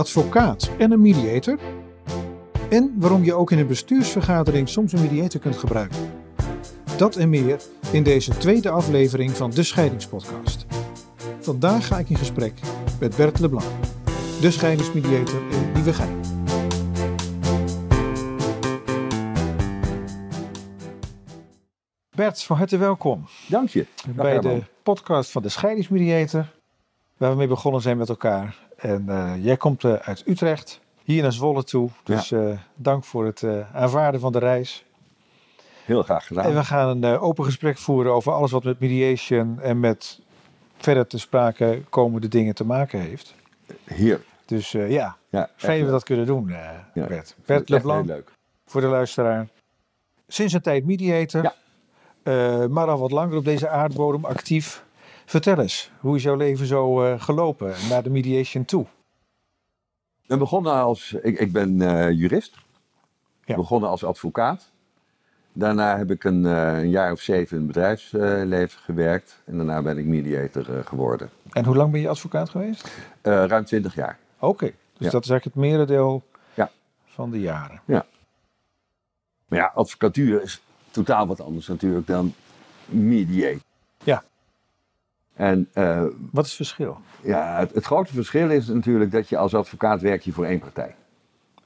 advocaat en een mediator. En waarom je ook in een bestuursvergadering soms een mediator kunt gebruiken. Dat en meer in deze tweede aflevering van de Scheidingspodcast. Vandaag ga ik in gesprek met Bert Leblanc, de scheidingsmediator in Nieuwegein. Bert, van harte welkom Dank je. bij Herman. de podcast van de scheidingsmediator, waar we mee begonnen zijn met elkaar. En eh, jij komt eh, uit Utrecht, hier naar Zwolle toe. Dus eh, dank voor het aanvaarden van de reis. Heel graag gedaan. En we gaan een open gesprek voeren over alles wat met mediation en met verder te sprake komende dingen te maken heeft. Hier. Dus ja, Ja, fijn dat we dat kunnen doen, Ja. Bert. Bert Leblanc, heel leuk. voor de luisteraar. Sinds een tijd mediator, Ja. maar al wat langer op deze aardbodem actief. Vertel eens, hoe is jouw leven zo eh, gelopen naar de mediation toe? We begonnen als, ik, ik ben eh, jurist. Ja. Begonnen als advocaat. Daarna heb ik een, eh, een jaar of zeven in het bedrijfsleven gewerkt. En daarna ben ik mediator geworden. En hoe lang ben je advocaat geweest? Ruim twintig jaar. Oké, dus Ja. dat is eigenlijk het merendeel Ja. van de jaren. Maar ja, advocatuur is totaal wat anders natuurlijk dan mediate. En eh, Wat is het verschil? Ja, het, het grote verschil is natuurlijk dat je als advocaat werk je voor één partij.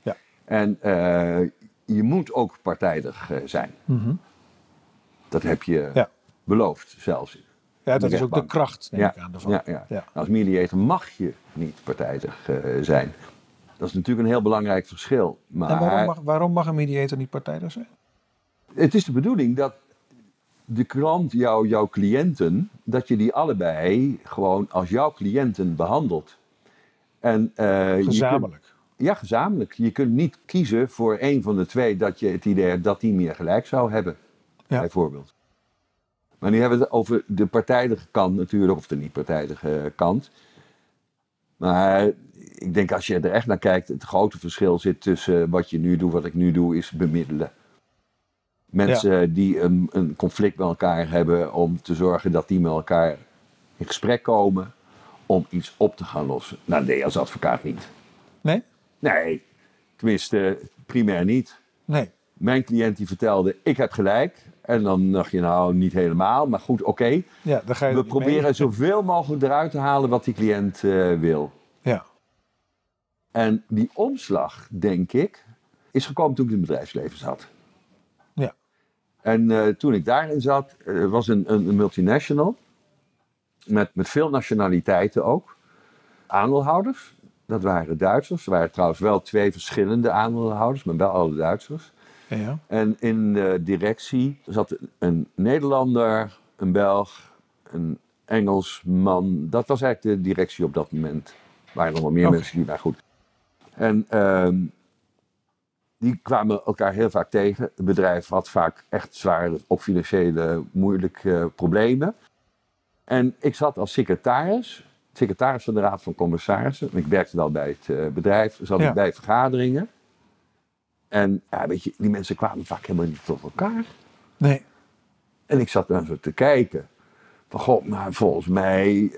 Ja. En eh, je moet ook partijdig eh, zijn. Dat heb je Ja. beloofd zelfs. Ja, dat de is ook de kracht, Ja, ik aan. Daarvan. ja, ja. Ja. Als mediator mag je niet partijdig zijn. Dat is natuurlijk een heel belangrijk verschil. Maar En waarom mag, waarom mag een mediator niet partijdig zijn? het is de bedoeling dat de klant, jou, jouw cliënten, dat je die allebei gewoon als jouw cliënten behandelt. En, eh, kunt- Gezamenlijk. Ja, gezamenlijk. Je kunt niet kiezen voor één van de twee dat je het idee hebt dat die meer gelijk zou hebben, Ja. bijvoorbeeld. Maar nu hebben we het over de partijdige kant natuurlijk, of de niet-partijdige kant. Maar ik denk als je er echt naar kijkt, het grote verschil zit tussen wat je nu doet, wat ik nu doe, is bemiddelen. Mensen die een, een conflict met elkaar hebben om te zorgen dat die met elkaar in gesprek komen om iets op te gaan lossen. Nou, nee, als advocaat niet. Nee? Nee, tenminste, primair niet. Nee. Mijn cliënt die vertelde, ik heb gelijk. En dan dacht je, nou, niet helemaal. Maar goed, oké. Ja, dan ga je We er mee. proberen zoveel mogelijk eruit te halen wat die cliënt eh, wil. Ja. En die omslag, denk ik, is gekomen toen ik in het bedrijfsleven zat. En eh, toen ik daarin zat, eh, was een, een, multinational. Met, met veel nationaliteiten ook. Aandeelhouders, dat waren Duitsers. Er waren trouwens wel twee verschillende aandeelhouders, maar wel alle Duitsers. Ja. En in de directie zat een Nederlander, een Belg, een Engelsman. Dat was eigenlijk de directie op dat moment. Er waren nog wel meer mensen die daar goed. En ehm, die kwamen elkaar heel vaak tegen. Het bedrijf had vaak echt zware, ook financiële, moeilijke problemen. En ik zat als secretaris, secretaris van de Raad van Commissarissen. Ik werkte wel bij het eh, bedrijf, zat Ja. ik bij vergaderingen. En ja, weet je, die mensen kwamen vaak helemaal niet tot elkaar. Nee. En ik zat dan zo te kijken. Van, god, maar volgens mij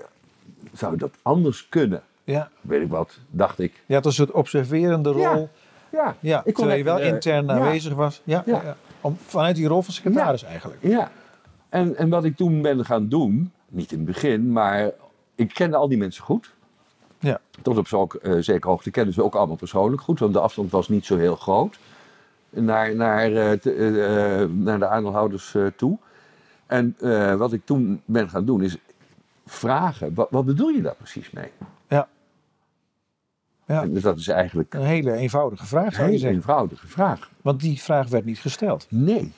zou dat anders kunnen. Ja. Weet ik wat, dacht ik. Je had een soort observerende rol. Ja. Ja, Ja, Ik kon terwijl je wel eh, intern aanwezig was. Ja. Om, vanuit die rol van secretaris eigenlijk. ja. En, en wat ik toen ben gaan doen, niet in het begin, maar ik kende al die mensen goed. Ja. Tot op zo'n eh, zekere hoogte kennen ze ook allemaal persoonlijk goed, want de afstand was niet zo heel groot naar, naar, eh, te- naar de aandeelhouders toe. En wat ik toen ben gaan doen is vragen, wat, wat bedoel je daar precies mee? Ja. Dus dat is eigenlijk Een hele eenvoudige vraag een zou je zeggen. eenvoudige vraag. Want die vraag werd niet gesteld. Nee.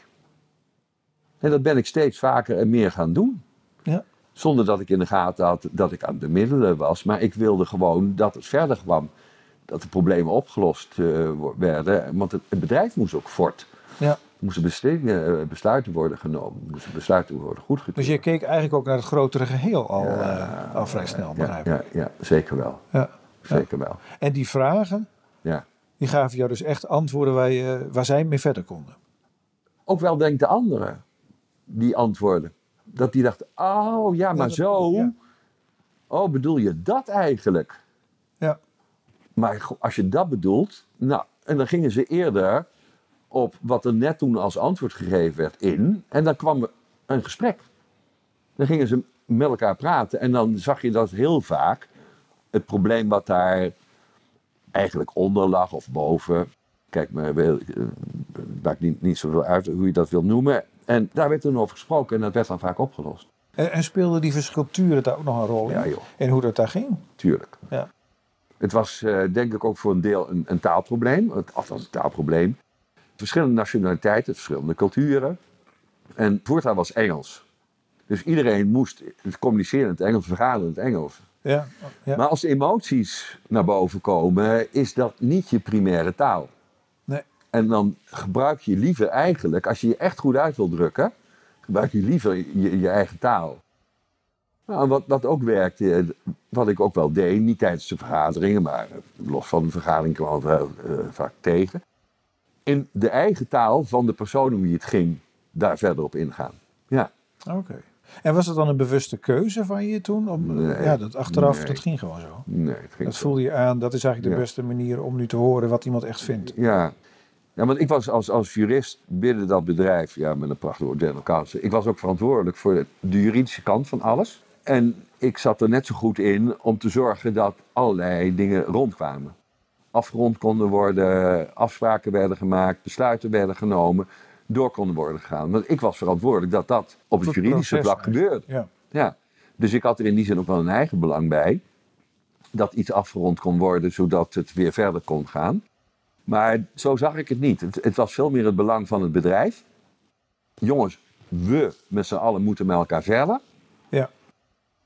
En dat ben ik steeds vaker en meer gaan doen. Ja. Zonder dat ik in de gaten had dat ik aan het bemiddelen was. Maar ik wilde gewoon dat het verder kwam. Dat de problemen opgelost eh, werden. Want het, het bedrijf moest ook fort. Ja. Er moesten eh, besluiten worden genomen. Er moesten besluiten worden goedgekeurd. Dus je keek eigenlijk ook naar het grotere geheel al, Ja, eh, al vrij snel, begrijp ik. ja, ja, zeker wel. Ja. Zeker wel. En die vragen, Ja. die gaven jou dus echt antwoorden waar, je, waar zij mee verder konden. Ook wel denk de anderen die antwoorden. Dat die dachten, oh ja, maar zo. Oh, bedoel je dat eigenlijk? Ja. Maar als je dat bedoelt, nou, en dan gingen ze eerder op wat er net toen als antwoord gegeven werd in. En dan kwam er een gesprek. Dan gingen ze met elkaar praten en dan zag je dat heel vaak het probleem wat daar eigenlijk onder lag of boven. Kijk, maar wil, eh, maakt niet, niet zoveel uit hoe je dat wil noemen. En daar werd toen over gesproken en dat werd dan vaak opgelost. En, en speelden die verschilturen daar ook nog een rol in? Ja, joh. En hoe dat daar ging? Tuurlijk. Ja. Het was eh, denk ik ook voor een deel een, een taalprobleem. Het- Althans, een taalprobleem. Verschillende nationaliteiten, verschillende culturen. En voortaan was Engels. Dus iedereen moest communiceren in het Engels, vergaderen in het Engels. Ja, ja. Maar als emoties naar boven komen, is dat niet je primaire taal. Nee. En dan gebruik je liever eigenlijk, als je je echt goed uit wil drukken, gebruik je liever je, je eigen taal. Nou, wat, ook werkte, wat ik ook wel deed, niet tijdens de vergaderingen, maar los van de vergadering kwam het wel eh, vaak tegen. In de eigen taal van de persoon om wie het ging, daar verder op ingaan. Ja, Oké. En was het dan een bewuste keuze van je toen? Om, Nee. ja, dat achteraf, Nee. dat ging gewoon zo. nee, het ging Dat zo. voelde je aan, dat is eigenlijk de Ja. beste manier om nu te horen wat iemand echt vindt. Ja. ja, want ik was als, als jurist binnen dat bedrijf, ja, met een prachtig woord, general counsel. Ik was ook verantwoordelijk voor de juridische kant van alles. En ik zat er net zo goed in om te zorgen dat allerlei dingen rondkwamen. Afgerond konden worden, afspraken werden gemaakt, besluiten werden genomen, door konden worden gegaan. Want ik was verantwoordelijk dat dat op het juridische vlak gebeurde. Ja. Ja, dus ik had er in die zin ook wel een eigen belang bij. Dat iets afgerond kon worden, zodat het weer verder kon gaan. Maar zo zag ik het niet. Het, het was veel meer het belang van het bedrijf. Jongens, we met z'n allen moeten met elkaar verder. Ja.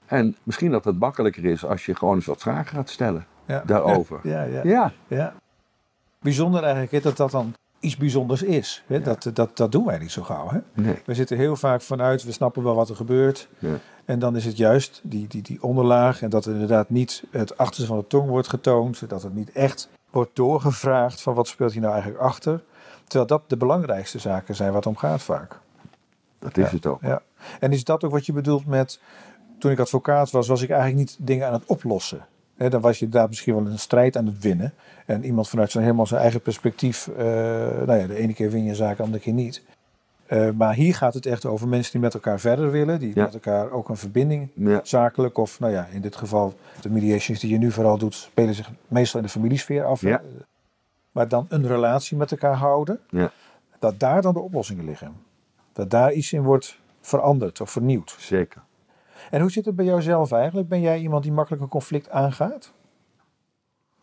En misschien dat het makkelijker is als je gewoon eens wat vragen gaat stellen Ja. daarover. Ja, ja, Ja, ja. Bijzonder eigenlijk dat dat dan iets bijzonders is. Hè? Dat, dat, dat doen wij niet zo gauw. Hè? nee. We zitten heel vaak vanuit, we snappen wel wat er gebeurt. Ja. En dan is het juist die, die, die onderlaag en dat er inderdaad niet het achterste van de tong wordt getoond. Dat het niet echt wordt doorgevraagd van wat speelt hier nou eigenlijk achter. Terwijl dat de belangrijkste zaken zijn waar het om gaat vaak. Dat is Ja. het ook. Ja. En is dat ook wat je bedoelt met, toen ik advocaat was, was ik eigenlijk niet dingen aan het oplossen. Hè, dan was je inderdaad misschien wel een strijd aan het winnen. En iemand vanuit zijn helemaal zijn eigen perspectief, eh, nou ja, de ene keer win je een zaak, de andere keer niet. Eh, maar hier gaat het echt over mensen die met elkaar verder willen, die Ja. met elkaar ook een verbinding Ja. zakelijk of nou ja, in dit geval de mediations die je nu vooral doet, spelen zich meestal in de familiesfeer af. Ja. Maar dan een relatie met elkaar houden, Ja. dat daar dan de oplossingen liggen. Dat daar iets in wordt veranderd of vernieuwd. Zeker. En hoe zit het bij jou zelf eigenlijk? Ben jij iemand die makkelijk een conflict aangaat?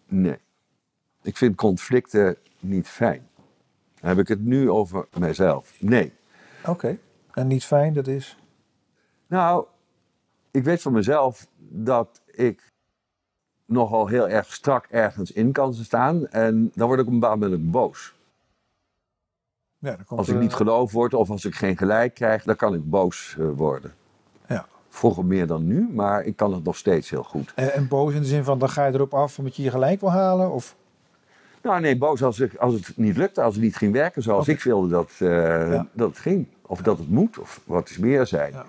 Nee. Ik vind conflicten niet fijn. Dan heb ik het nu over mijzelf. Nee. Oké. En niet fijn, dat is. Nou, ik weet van mezelf dat ik nogal heel erg strak ergens in kan staan. En dan word ik op een bepaald moment boos. Ja, komt Als ik niet geloofd word of als ik geen gelijk krijg, dan kan ik boos eh, worden. Vroeger meer dan nu, maar ik kan het nog steeds heel goed. En, en boos in de zin van dan ga je erop af omdat je je gelijk wil halen? Of Nou nee, boos als, ik, als het niet lukte, als het niet ging werken zoals ik wilde dat, eh, Ja. dat het ging. Of dat het moet, of wat is meer zijn. Ja.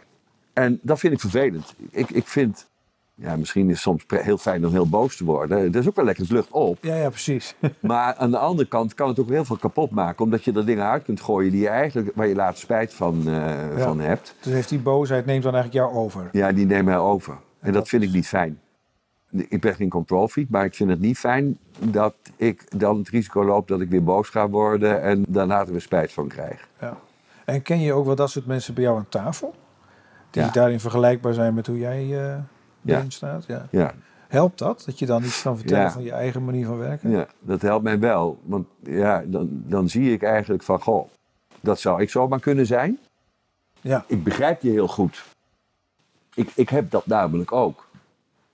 En dat vind ik vervelend. Ik, ik vind, ja, misschien is het soms heel fijn om heel boos te worden. Dat is ook wel lekker, lucht op. ja, ja, precies. Maar aan de andere kant kan het ook heel veel kapot maken. Omdat je er dingen uit kunt gooien die je eigenlijk, waar je later spijt van, eh, van hebt. dus heeft die boosheid neemt dan eigenlijk jou over. Ja, die nemen hij over. En dat dat vind ik niet fijn. Ik ben geen control freak, maar ik vind het niet fijn dat ik dan het risico loop dat ik weer boos ga worden en daarna er weer spijt van krijg. Ja. En ken je ook wel dat soort mensen bij jou aan tafel? Die Ja. daarin vergelijkbaar zijn met hoe jij eh. Erin staat? Ja. Ja, Helpt dat? Dat je dan iets kan vertellen Ja. van je eigen manier van werken? ja, dat helpt mij wel. Want ja, dan, dan zie ik eigenlijk van, goh, dat zou ik zomaar kunnen zijn. Ja. Ik begrijp je heel goed. Ik, ik heb dat namelijk ook.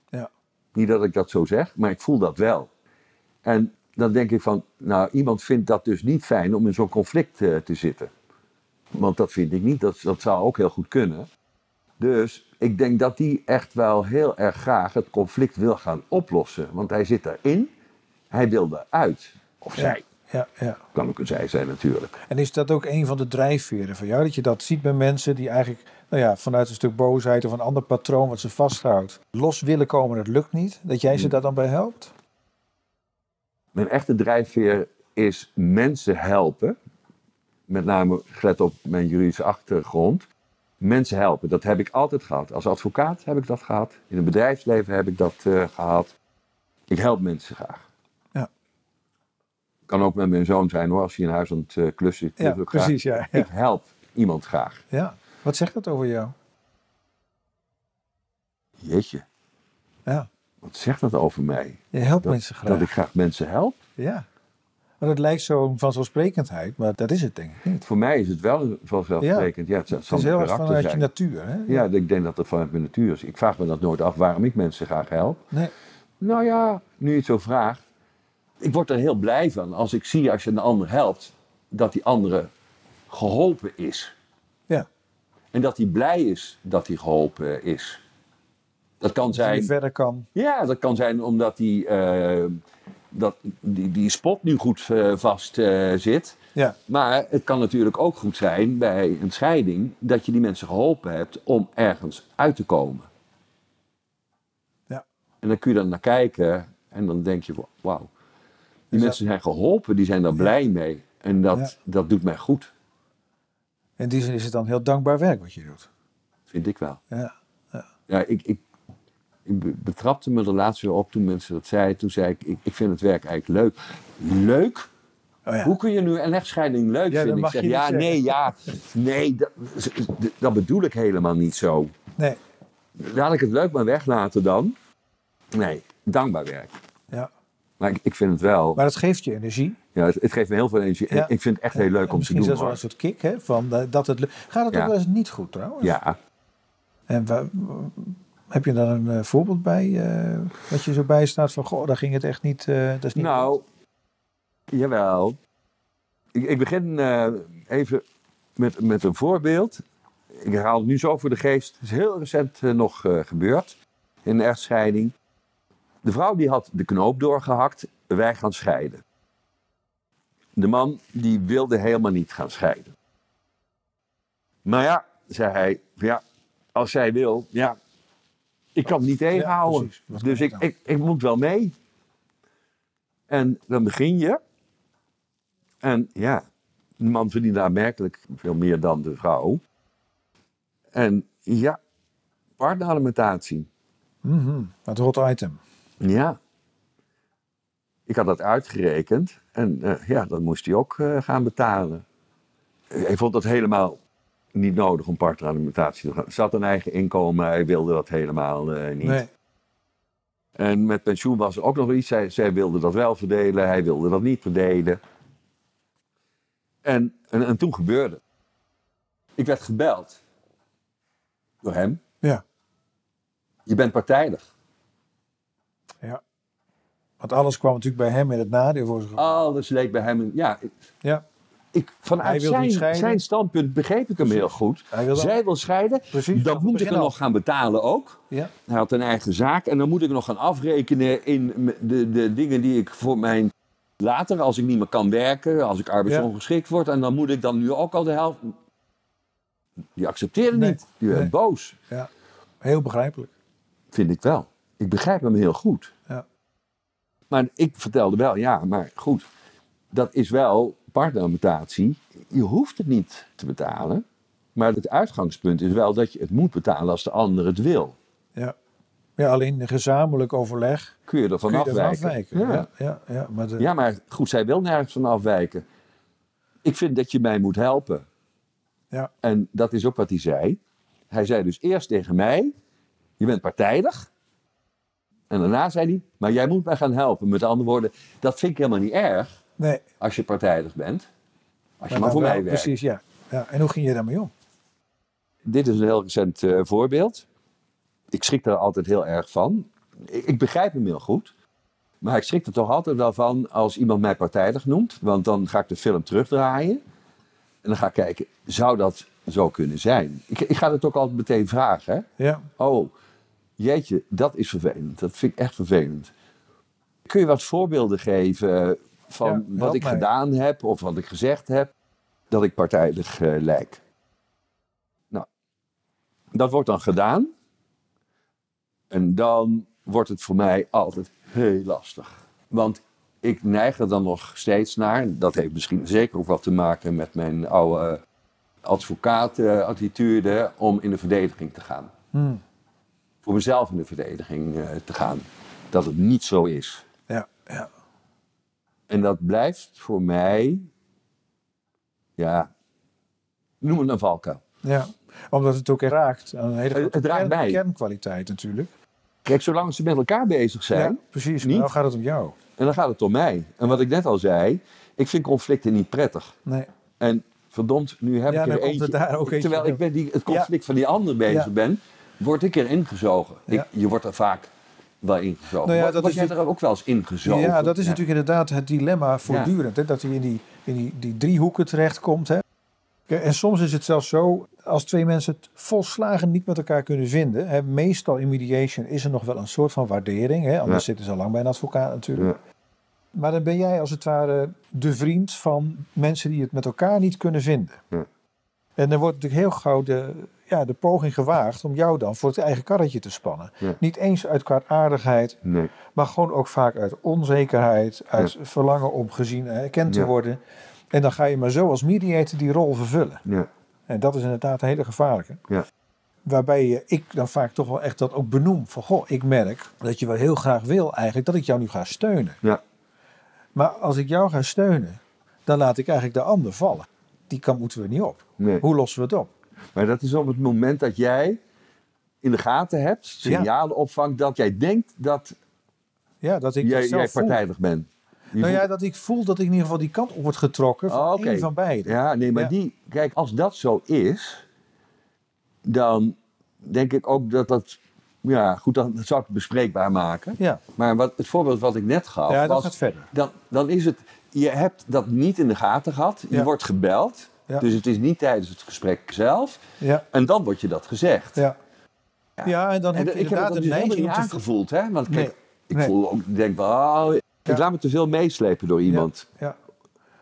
Ja. Niet dat ik dat zo zeg, maar ik voel dat wel. En dan denk ik van, nou, iemand vindt dat dus niet fijn om in zo'n conflict eh, te zitten. Want dat vind ik niet, dat, dat zou ook heel goed kunnen. Dus ik denk dat die echt wel heel erg graag het conflict wil gaan oplossen. Want hij zit daarin, hij wil eruit. Of Ja. zij, Ja, ja. kan ook een zij zijn natuurlijk. En is dat ook een van de drijfveren van jou? Dat je dat ziet bij mensen die eigenlijk nou ja, vanuit een stuk boosheid of een ander patroon wat ze vasthoudt, los willen komen, dat lukt niet. Dat jij ze daar dan bij helpt? Mijn echte drijfveer is mensen helpen. Met name gelet op mijn juridische achtergrond. Mensen helpen, dat heb ik altijd gehad. Als advocaat heb ik dat gehad. In het bedrijfsleven heb ik dat eh, gehad. Ik help mensen graag. Ja. Kan ook met mijn zoon zijn hoor, als hij in huis aan het eh, klussen zit. Ja, precies. Ja, ja. Ik help iemand graag. ja. Wat zegt dat over jou? Jeetje, Ja. wat zegt dat over mij? Je helpt Dat, mensen graag. dat ik graag mensen help? Ja. Maar dat lijkt zo'n vanzelfsprekendheid, maar dat is het denk ik niet. Voor mij is het wel vanzelfsprekend. Ja, het, het Het is heel erg vanuit je natuur. Hè? Ja, ik denk dat dat vanuit mijn natuur is. Ik vraag me dat nooit af waarom ik mensen graag help. Nee. Nou ja, nu je het zo vraagt. Ik word er heel blij van als ik zie als je een ander helpt, dat die andere geholpen is. Ja. En dat hij blij is dat hij geholpen is. Dat kan Dat zijn, verder kan. ja, dat kan zijn omdat hij, eh, dat die, die spot nu goed eh, vast eh, zit. Ja. Maar het kan natuurlijk ook goed zijn bij een scheiding dat je die mensen geholpen hebt om ergens uit te komen. Ja. En dan kun je dan naar kijken en dan denk je, wauw, die Dus mensen zijn geholpen, die zijn daar blij mee. En dat, Ja. dat doet mij goed, In die zin is het dan heel dankbaar werk wat je doet. vind ik wel. Ja. Ja, ik, ik, ik betrapte me er laatst weer op toen mensen dat zeiden. Toen zei ik, ik, ik vind het werk eigenlijk leuk. Leuk? Oh ja. Hoe kun je nu een echtscheiding leuk Ja, dat vinden? Ik zeg, ja, zeggen. nee, ja, nee, dat, dat bedoel ik helemaal niet zo. Nee. Laat ik het leuk maar weglaten dan. Nee, dankbaar werk. Ja. Maar ik, ik vind het wel, Maar dat geeft je energie. ja, het, het geeft me heel veel energie. Ja. Ik vind het echt heel leuk om te Misschien doen. zelfs wel een soort kick, hè? Van eh, dat het, Gaat het ook wel eens niet goed trouwens? Ja, En heb je dan een eh, voorbeeld bij, eh, wat je zo bij staat van, goh, daar ging het echt niet, eh, dat is niet nou, jawel. Ik, ik begin even met, met een voorbeeld. Ik haal het nu zo voor de geest. Het is heel recent nog gebeurd in een echtscheiding. De vrouw die had de knoop doorgehakt. Wij gaan scheiden. De man die wilde helemaal niet gaan scheiden. Maar ja, zei hij, ja, als zij wil, ja, ik kan het niet tegenhouden. dus ik, ik ik, ik moet wel mee. En dan begin je. En ja, de man verdient aanmerkelijk veel meer dan de vrouw. En ja, partneralimentatie. Mhm, Het hot item. Ja. Ik had dat uitgerekend. En eh, ja, dan moest hij ook eh, gaan betalen. Hij vond dat helemaal niet nodig om partneralimentatie te gaan. Ze had een eigen inkomen, hij wilde dat helemaal eh, niet. Nee. En met pensioen was er ook nog iets. Zij, zij wilde dat wel verdelen, hij wilde dat niet verdelen. En, en, en toen gebeurde. het. Ik werd gebeld. Door hem. Ja. Je bent partijdig. ja. Want alles kwam natuurlijk bij hem in het nadeel voor zich. Alles leek bij hem. een- Ja, Ja, ik, vanuit zijn, zijn standpunt begreep ik hem heel goed. Zij wil scheiden. Precies, Dan vanaf moet ik er begin nog gaan betalen ook. Ja, Hij had een eigen zaak en dan moet ik nog gaan afrekenen in de, de dingen die ik voor mijn later, als ik niet meer kan werken, als ik arbeidsongeschikt word, en dan moet ik dan nu ook al de helft. Die accepteerde Nee, niet. Die nee. boos. ja. Heel begrijpelijk. Vind ik wel. Ik begrijp hem heel goed. Ja. Maar ik vertelde wel, ja, maar goed, dat is wel partneralimentatie. Je hoeft het niet te betalen. Maar het uitgangspunt is wel dat je het moet betalen als de ander het wil. Ja. Ja, alleen gezamenlijk overleg Kun je ervan kun je afwijken. afwijken. Ja. Ja, ja, ja. Maar de, Ja, maar goed, zij wil nergens van afwijken. Ik vind dat je mij moet helpen. Ja. En dat is ook wat hij zei. Hij zei dus eerst tegen mij: Je bent partijdig. En daarna zei hij: Maar jij moet mij gaan helpen. Met andere woorden, dat vind ik helemaal niet erg nee, als je partijdig bent. Als je maar, dan voor wel, mij werkt. Precies, ja. ja. En hoe ging je daarmee om? Dit is een heel recent eh, voorbeeld. Ik schrik er altijd heel erg van. Ik, ik begrijp hem heel goed. Maar ik schrik er toch altijd wel van als iemand mij partijdig noemt. Want dan ga ik de film terugdraaien. En dan ga ik kijken, zou dat zo kunnen zijn? Ik, ik ga het ook altijd meteen vragen. Hè? Ja, Oh, jeetje, dat is vervelend. Dat vind ik echt vervelend. Kun je wat voorbeelden geven van Ja, wat ik mij. gedaan heb of wat ik gezegd heb, dat ik partijdig eh, lijk? Nou, dat wordt dan gedaan. En dan wordt het voor mij altijd heel lastig. Want ik neig er dan nog steeds naar. Dat heeft misschien zeker ook wat te maken met mijn oude advocaat-attitude om in de verdediging te gaan. Hmm. Voor mezelf in de verdediging eh, te gaan. Dat het niet zo is. Ja, ja. En dat blijft voor mij, ja, noem het een valkuil. ja. Omdat het ook raakt aan een hele Het- grote het raakt kern- kernkwaliteit natuurlijk. Kijk, zolang ze met elkaar bezig zijn, Ja, precies. Niet. nou gaat het om jou. en dan gaat het om mij. En wat ik net al zei, ik vind conflicten niet prettig. Nee. En verdomd, nu heb Ja, ik dan er eentje. daar ook eentje terwijl ik met die, het conflict van die ander bezig ben, word ik erin gezogen. Ik, je wordt er vaak wel ingezogen. Nou ja, dat is jij er ook wel eens ingezogen? Ja, dat is natuurlijk inderdaad het dilemma voortdurend. Hè? Dat hij in, die, in die, die driehoeken terechtkomt. Hè? En soms is het zelfs zo, als twee mensen het volslagen niet met elkaar kunnen vinden. Hè? Meestal in mediation is er nog wel een soort van waardering. Hè? Anders Ja. zitten ze al lang bij een advocaat natuurlijk. Ja. Maar dan ben jij als het ware de vriend van mensen die het met elkaar niet kunnen vinden. Ja. En dan wordt natuurlijk heel gauw de, ja, de poging gewaagd om jou dan voor het eigen karretje te spannen. Ja. Niet eens uit kwaadaardigheid, Nee. maar gewoon ook vaak uit onzekerheid, uit verlangen om gezien en erkend te worden. En dan ga je maar zo als mediator die rol vervullen. Ja. En dat is inderdaad een hele gevaarlijke. Ja. Waarbij je, ik dan vaak toch wel echt dat ook benoem. Van goh, ik merk dat je wel heel graag wil eigenlijk dat ik jou nu ga steunen. Ja. Maar als ik jou ga steunen, dan laat ik eigenlijk de ander vallen. Die kant moeten we niet op. Nee. Hoe lossen we het op? Maar dat is op het moment dat jij in de gaten hebt, signalen opvangt, dat jij denkt dat Ja, dat ik jij, dat jij voel. partijdig bent. Je Nou ja, dat ik voel dat ik in ieder geval die kant op word getrokken van Oh, één van beiden. Ja, nee, maar Ja. die, kijk, als dat zo is, dan denk ik ook dat dat, ja, goed, dan zou ik het bespreekbaar maken. Ja, Maar wat, het voorbeeld wat ik net gaf, ja dat was, gaat verder. dan, dan is het, je hebt dat niet in de gaten gehad, je Ja. wordt gebeld, Ja. dus het is niet tijdens het gesprek zelf, Ja, en dan wordt je dat gezegd. ja. ja en dan En heb je ik heb inderdaad het een dus helemaal neiging niet aangevoeld, hè? Want kijk, Nee, ik nee. voel ook, denk wel, ik laat me te veel meeslepen door iemand. Ja.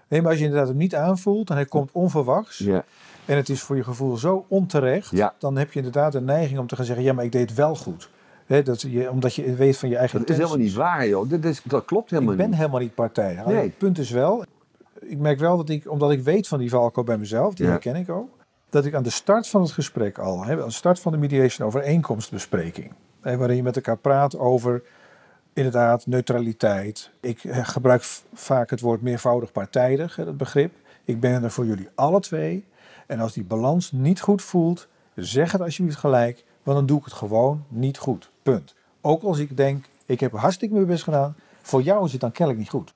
Nee, maar als je inderdaad hem niet aanvoelt en hij komt onverwachts Ja, en het is voor je gevoel zo onterecht, Ja. dan heb je inderdaad een neiging om te gaan zeggen, ja, maar ik deed het wel goed. Hè, dat je, omdat je weet van je eigen dat is helemaal niet waar, joh. Dat, is, dat klopt helemaal Ik ben niet. helemaal niet partij. Nee. Het punt is wel, ik merk wel dat ik, omdat ik weet van die valkuil bij mezelf, die Ja. herken ik ook, dat ik aan de start van het gesprek al, hè, aan de start van de mediation overeenkomstbespreking, hè, waarin je met elkaar praat over inderdaad neutraliteit. Ik eh, gebruik vaak het woord meervoudig partijdig, hè, dat begrip. Ik ben er voor jullie alle twee. En als die balans niet goed voelt, zeg het alsjeblieft gelijk, want dan doe ik het gewoon niet goed. Punt. Ook als ik denk, ik heb hartstikke mijn best gedaan, voor jou is het dan kennelijk niet goed.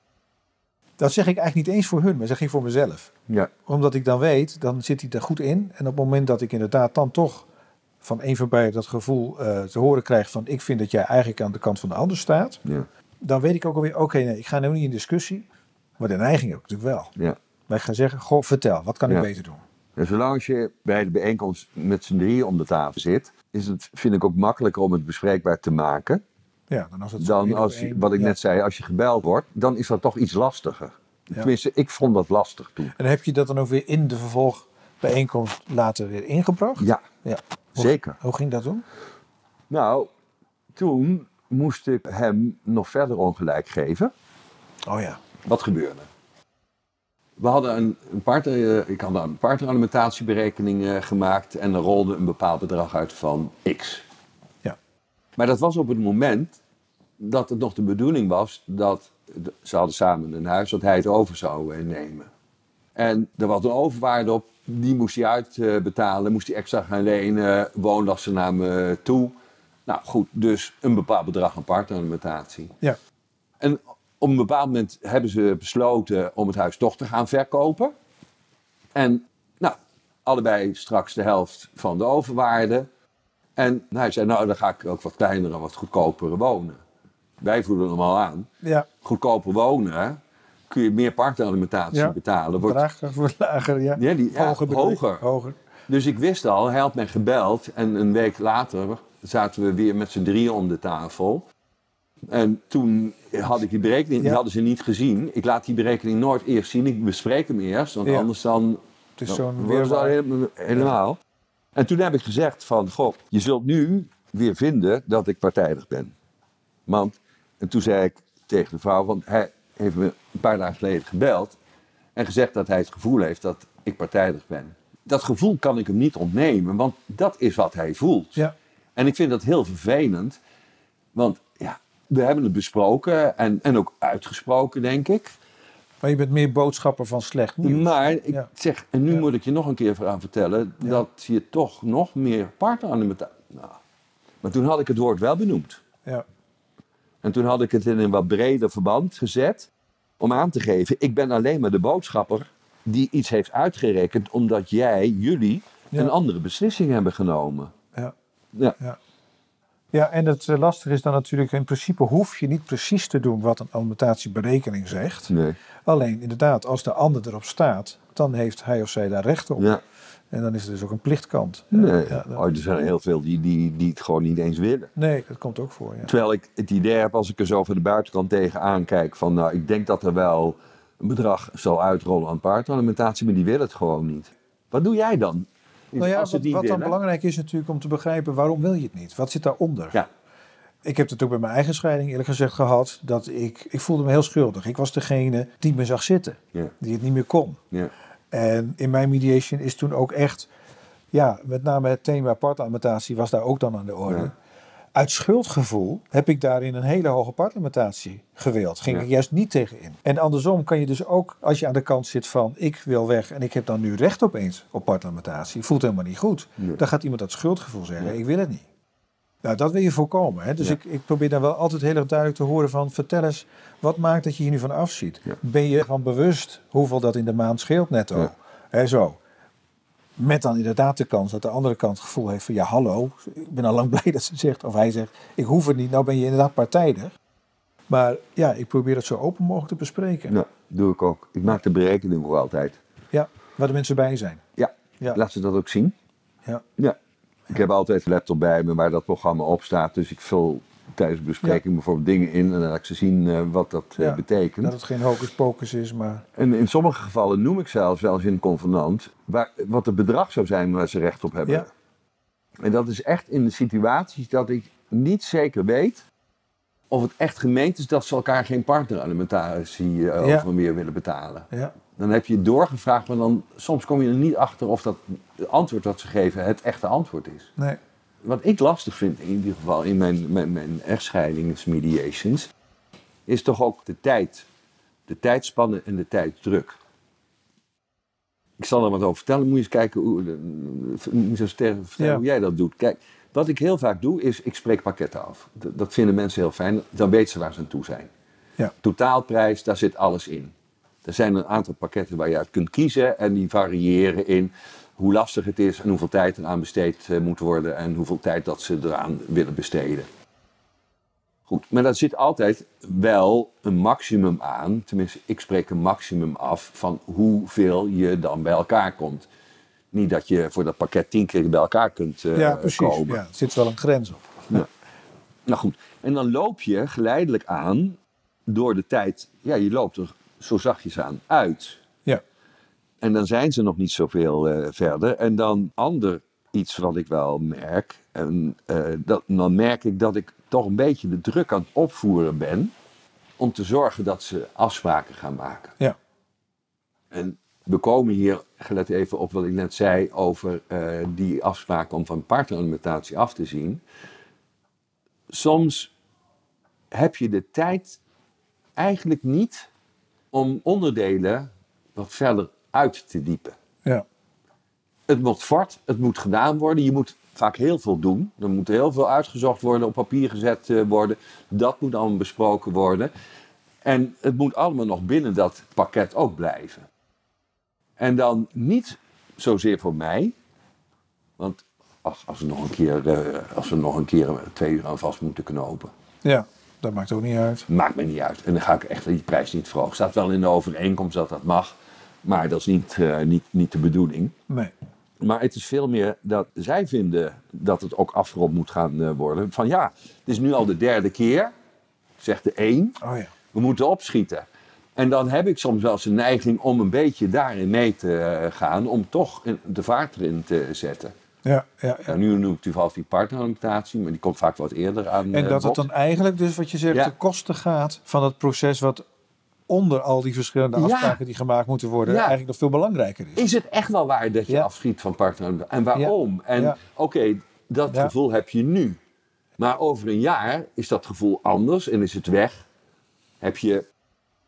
Dat zeg ik eigenlijk niet eens voor hun, maar zeg ik voor mezelf. Ja, Omdat ik dan weet, dan zit hij er goed in. En op het moment dat ik inderdaad dan toch van een van beiden dat gevoel eh, te horen krijg van ik vind dat jij eigenlijk aan de kant van de ander staat. ja, Dan weet ik ook alweer, oké, nee, ik ga nu niet in discussie. Maar de neiging heb ik natuurlijk wel. ja. Maar ik ga zeggen, goh, vertel, wat kan ik beter doen? En zolang je bij de bijeenkomst met z'n drieën om de tafel zit, is het, vind ik ook makkelijker om het bespreekbaar te maken. Ja, dan als het Dan als, je- wat ik ja. net zei, als je gebeld wordt, dan is dat toch iets lastiger. Tenminste, ik vond dat lastig toen. En heb je dat dan ook weer in de vervolgbijeenkomst later weer ingebracht? Ja, Ja. zeker. Hoe ging dat doen? Nou, toen moest ik hem nog verder ongelijk geven. Oh ja. Wat gebeurde? We hadden een, een partner, eh, ik had een partneralimentatieberekening eh, gemaakt en er rolde een bepaald bedrag uit van X. Ja. Maar dat was op het moment dat het nog de bedoeling was dat de- ze hadden samen een huis, dat hij het over zou nemen. En er was een overwaarde op, die moest hij uitbetalen, moest hij extra gaan lenen, woonlasten naar me toe. Nou goed, dus een bepaald bedrag aan partneralimentatie. Ja. En op een bepaald moment hebben ze besloten om het huis toch te gaan verkopen. En nou, allebei straks de helft van de overwaarde. En hij zei, nou dan ga ik ook wat kleiner en wat goedkoper wonen. Wij voelen hem al aan. Ja. Goedkoper wonen, kun je meer partneralimentatie Ja. betalen. Wordt, draagkracht wordt lager, ja. ja, die, Hoger. hoger. Hoger. Dus ik wist al, hij had mij gebeld en een week later zaten we weer met z'n drieën om de tafel. En toen had ik die berekening, die hadden ze niet gezien. Ik laat die berekening nooit eerst zien, ik bespreek hem eerst, want anders dan Het is zo'n helemaal- helemaal. En toen heb ik gezegd van, goh, je zult nu weer vinden dat ik partijdig ben. Want, en toen zei ik tegen de vrouw, van, hij, heeft me een paar dagen geleden gebeld en gezegd dat hij het gevoel heeft dat ik partijdig ben. Dat gevoel kan ik hem niet ontnemen, want dat is wat hij voelt. Ja. En ik vind dat heel vervelend, want ja, we hebben het besproken en, en ook uitgesproken, denk ik. Maar je bent meer boodschapper van slecht nieuws. Maar ik Ja. zeg, en nu Ja. moet ik je nog een keer aan vertellen, Ja. dat je toch nog meer partneralimentatie... Nou, maar toen had ik het woord wel benoemd. Ja. En toen had ik het in een wat breder verband gezet. Om aan te geven, ik ben alleen maar de boodschapper die iets heeft uitgerekend. Omdat jij, jullie, Ja. een andere beslissing hebben genomen. Ja. Ja. Ja. Ja, en het eh, lastige is dan natuurlijk, in principe hoef je niet precies te doen wat een alimentatieberekening zegt. Nee. Alleen inderdaad, als de ander erop staat, dan heeft hij of zij daar recht op. Ja. En dan is er dus ook een plichtkant. Nee. Ja, dat- Oh, er zijn heel veel die, die, die het gewoon niet eens willen. nee, dat komt ook voor. Ja. Terwijl ik het idee heb, als ik er zo van de buitenkant tegenaan kijk, van nou, ik denk dat er wel een bedrag zal uitrollen aan partneralimentatie, maar die willen het gewoon niet. Wat doe jij dan? Nou ja, wat, wat dan belangrijk is natuurlijk om te begrijpen waarom wil je het niet? Wat zit daaronder? Ja. Ik heb het ook bij mijn eigen scheiding eerlijk gezegd gehad. Dat ik, ik voelde me heel schuldig. Ik was degene die me zag zitten. Ja. Die het niet meer kon. Ja. En in mijn mediation is toen ook echt, ja, met name het thema partneramentatie was daar ook dan aan de orde. Ja. Uit schuldgevoel heb ik daarin een hele hoge partneramentatie gewild. Ging Ja. ik juist niet tegen in. En andersom kan je dus ook, als je aan de kant zit van ik wil weg en ik heb dan nu recht opeens op partneramentatie, voelt helemaal niet goed. Nee. Dan gaat iemand dat schuldgevoel zeggen, ik wil het niet. Nou, dat wil je voorkomen. Hè? Dus Ja. ik, ik probeer dan wel altijd heel erg duidelijk te horen van... vertel eens, wat maakt dat je hier nu van afziet? Ja. Ben je van bewust hoeveel dat in de maand scheelt netto? Ja. Hè, zo. Met dan inderdaad de kans dat de andere kant het gevoel heeft van... ja, hallo, ik ben al lang blij dat ze zegt... of hij zegt, ik hoef het niet, nou ben je inderdaad partijdig. Maar ja, ik probeer het zo open mogelijk te bespreken. Nou, doe ik ook. Ik maak de berekening ook altijd. Ja, waar de mensen bij zijn. Ja, Ja. laat ze dat ook zien. Ja. Ja. Ik heb altijd een laptop bij me waar dat programma op staat. Dus ik vul tijdens de bespreking bijvoorbeeld dingen in en dan laat ik ze zien eh, wat dat eh, Ja. betekent. Dat het geen hocus pocus is, maar... En in sommige gevallen noem ik zelfs wel eens in een convenant waar, wat het bedrag zou zijn waar ze recht op hebben. Ja. En dat is echt in de situaties dat ik niet zeker weet of het echt gemeend is dat ze elkaar geen partneralimentatie Ja. over meer willen betalen. Ja, Dan heb je doorgevraagd, maar dan soms kom je er niet achter of dat antwoord dat ze geven het echte antwoord is. nee. Wat ik lastig vind in ieder geval in mijn, mijn, mijn echtscheidingsmediations, is toch ook de tijd. De tijdspannen en de tijdsdruk. Ik zal er wat over vertellen. Moet je eens kijken hoe, eh, moet je eens tegen- vertellen Ja. hoe jij dat doet. Kijk, wat ik heel vaak doe, is ik spreek pakketten af. Dat, dat vinden mensen heel fijn. Dan weten ze waar ze aan toe zijn. Ja. Totaalprijs, daar zit alles in. Er zijn een aantal pakketten waar je uit kunt kiezen en die variëren in hoe lastig het is en hoeveel tijd eraan besteed eh, moet worden en hoeveel tijd dat ze eraan willen besteden. Goed, maar daar zit altijd wel een maximum aan. Tenminste, ik spreek een maximum af van hoeveel je dan bij elkaar komt. Niet dat je voor dat pakket tien keer bij elkaar kunt eh, ja precies. komen. Ja, er zit wel een grens op. Nou goed, en dan loop je geleidelijk aan door de tijd. Ja, je loopt er zo zachtjes aan uit. Ja. En dan zijn ze nog niet zoveel eh verder. En dan ander iets wat ik wel merk. En, eh, dat, dan merk ik dat ik toch een beetje de druk aan het opvoeren ben. Om te zorgen dat ze afspraken gaan maken. Ja. En we komen hier, gelet even op wat ik net zei over eh, die afspraken om van partneralimentatie af te zien. Soms heb je de tijd eigenlijk niet om onderdelen wat verder uit te diepen. Ja. Het moet fort, het moet gedaan worden. Je moet vaak heel veel doen. Er moet heel veel uitgezocht worden, op papier gezet eh, worden. Dat moet allemaal besproken worden. En het moet allemaal nog binnen dat pakket ook blijven. En dan niet zozeer voor mij. Want als we nog een keer, eh, als we nog een keer twee uur aan vast moeten knopen. ja, dat maakt ook niet uit. Maakt me niet uit. En dan ga ik echt die prijs niet verhogen. Staat wel in de overeenkomst dat dat mag. Maar dat is niet, eh, niet, niet de bedoeling. Nee. Maar het is veel meer dat zij vinden dat het ook afgerond moet gaan eh, worden. Van ja, het is nu al de derde keer, zegt de een, Oh ja. we moeten opschieten. En dan heb ik soms wel eens een neiging om een beetje daarin mee te eh, gaan, om toch de vaart erin te zetten. Ja, ja, ja. En nu noem ik toevallig die partneralimentatie, maar die komt vaak wat eerder aan En eh, dat het dan eigenlijk, dus wat je zegt, Ja. de kosten gaat van het proces wat onder al die verschillende Ja. afspraken die gemaakt moeten worden, eigenlijk nog veel belangrijker is. Is het echt wel waar dat je afschiet van partner? En waarom? En oké, dat gevoel heb je nu. Maar over een jaar is dat gevoel anders en is het weg. Heb je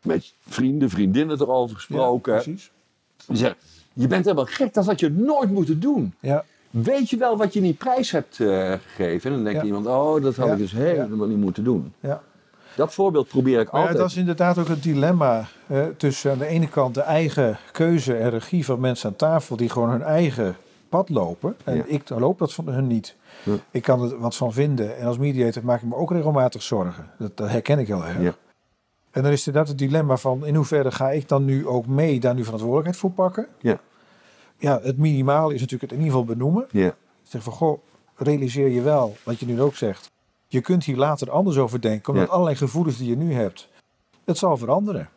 met je vrienden, vriendinnen erover gesproken. Precies. Die zeggen, je bent helemaal gek, dat had je nooit moeten doen. Ja, Weet je wel wat je niet prijs hebt eh, gegeven? En dan denkt Ja. iemand, oh, dat had Ja. ik dus helemaal niet moeten doen. ja. Dat voorbeeld probeer ik Maar ja, altijd. dat is inderdaad ook het dilemma eh, tussen aan de ene kant de eigen keuze en regie van mensen aan tafel die gewoon hun eigen pad lopen. En ik loop dat van hun niet. Ja. Ik kan er wat van vinden. En als mediator maak ik me ook regelmatig zorgen. Dat, dat herken ik heel erg. Ja. En dan is inderdaad het dilemma van in hoeverre ga ik dan nu ook mee daar nu verantwoordelijkheid voor pakken. Ja. Ja, het minimale is natuurlijk het in ieder geval benoemen. Ja, Zeg van, goh, realiseer je wel, wat je nu ook zegt. Je kunt hier later anders over denken, omdat allerlei gevoelens die je nu hebt, het zal veranderen.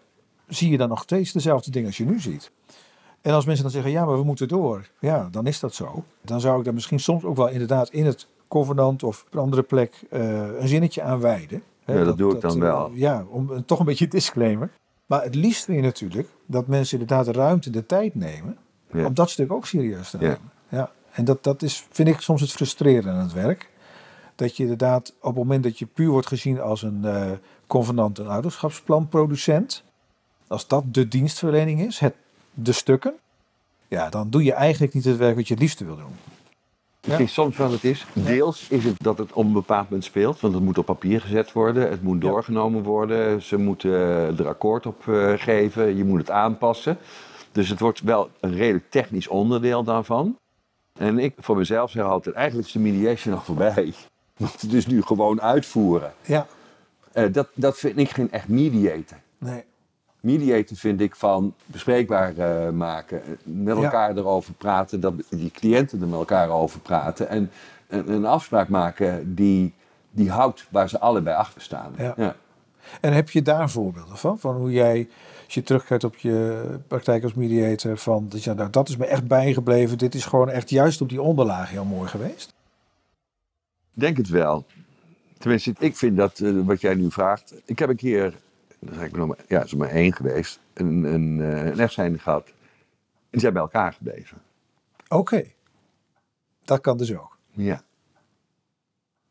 Zie je dan nog steeds dezelfde dingen als je nu ziet? En als mensen dan zeggen, ja, maar we moeten door. Ja, dan is dat zo. Dan zou ik daar misschien soms ook wel inderdaad in het covenant of op een andere plek eh, een zinnetje aan wijden. Hè, Ja, dat doe ik dan eh, wel. ja, om toch een beetje disclaimer. Maar het liefst wil je natuurlijk dat mensen inderdaad de ruimte, de tijd nemen Ja. om dat stuk ook serieus te nemen. Ja. En dat, dat is, vind ik soms het frustrerende aan het werk. Dat je inderdaad op het moment dat je puur wordt gezien als een eh convenant en ouderschapsplanproducent, als dat de dienstverlening is, het, de stukken, ja, dan doe je eigenlijk niet het werk wat je het liefste wil doen. Het is soms wat het is. Deels is het dat het op een bepaald moment speelt. Want het moet op papier gezet worden. Het moet doorgenomen worden. Ze moeten er akkoord op eh, geven. Je moet het aanpassen. Dus het wordt wel een redelijk technisch onderdeel daarvan. En ik voor mezelf zeg altijd, eigenlijk is de mediation al voorbij. Want het is nu gewoon uitvoeren. Ja, Eh, dat, dat vind ik geen echt mediator. nee. Mediator vind ik van bespreekbaar eh, maken, eh, met Ja. elkaar erover praten, dat die cliënten er met elkaar over praten en een, een afspraak maken die, die houdt waar ze allebei achter staan. Ja. En heb je daar voorbeelden van? Van hoe jij, als je terugkijkt op je praktijk als mediator, van dat, nou, dat is me echt bijgebleven. Dit is gewoon echt juist op die onderlaag heel mooi geweest. Denk het wel. Tenminste, ik vind dat eh, wat jij nu vraagt. Ik heb een keer, dat is eigenlijk nog maar, ja, is er maar één geweest, een, een, eh, een echtscheiding gehad. En zijn bij elkaar gebleven. Oké, dat kan dus ook. Ja.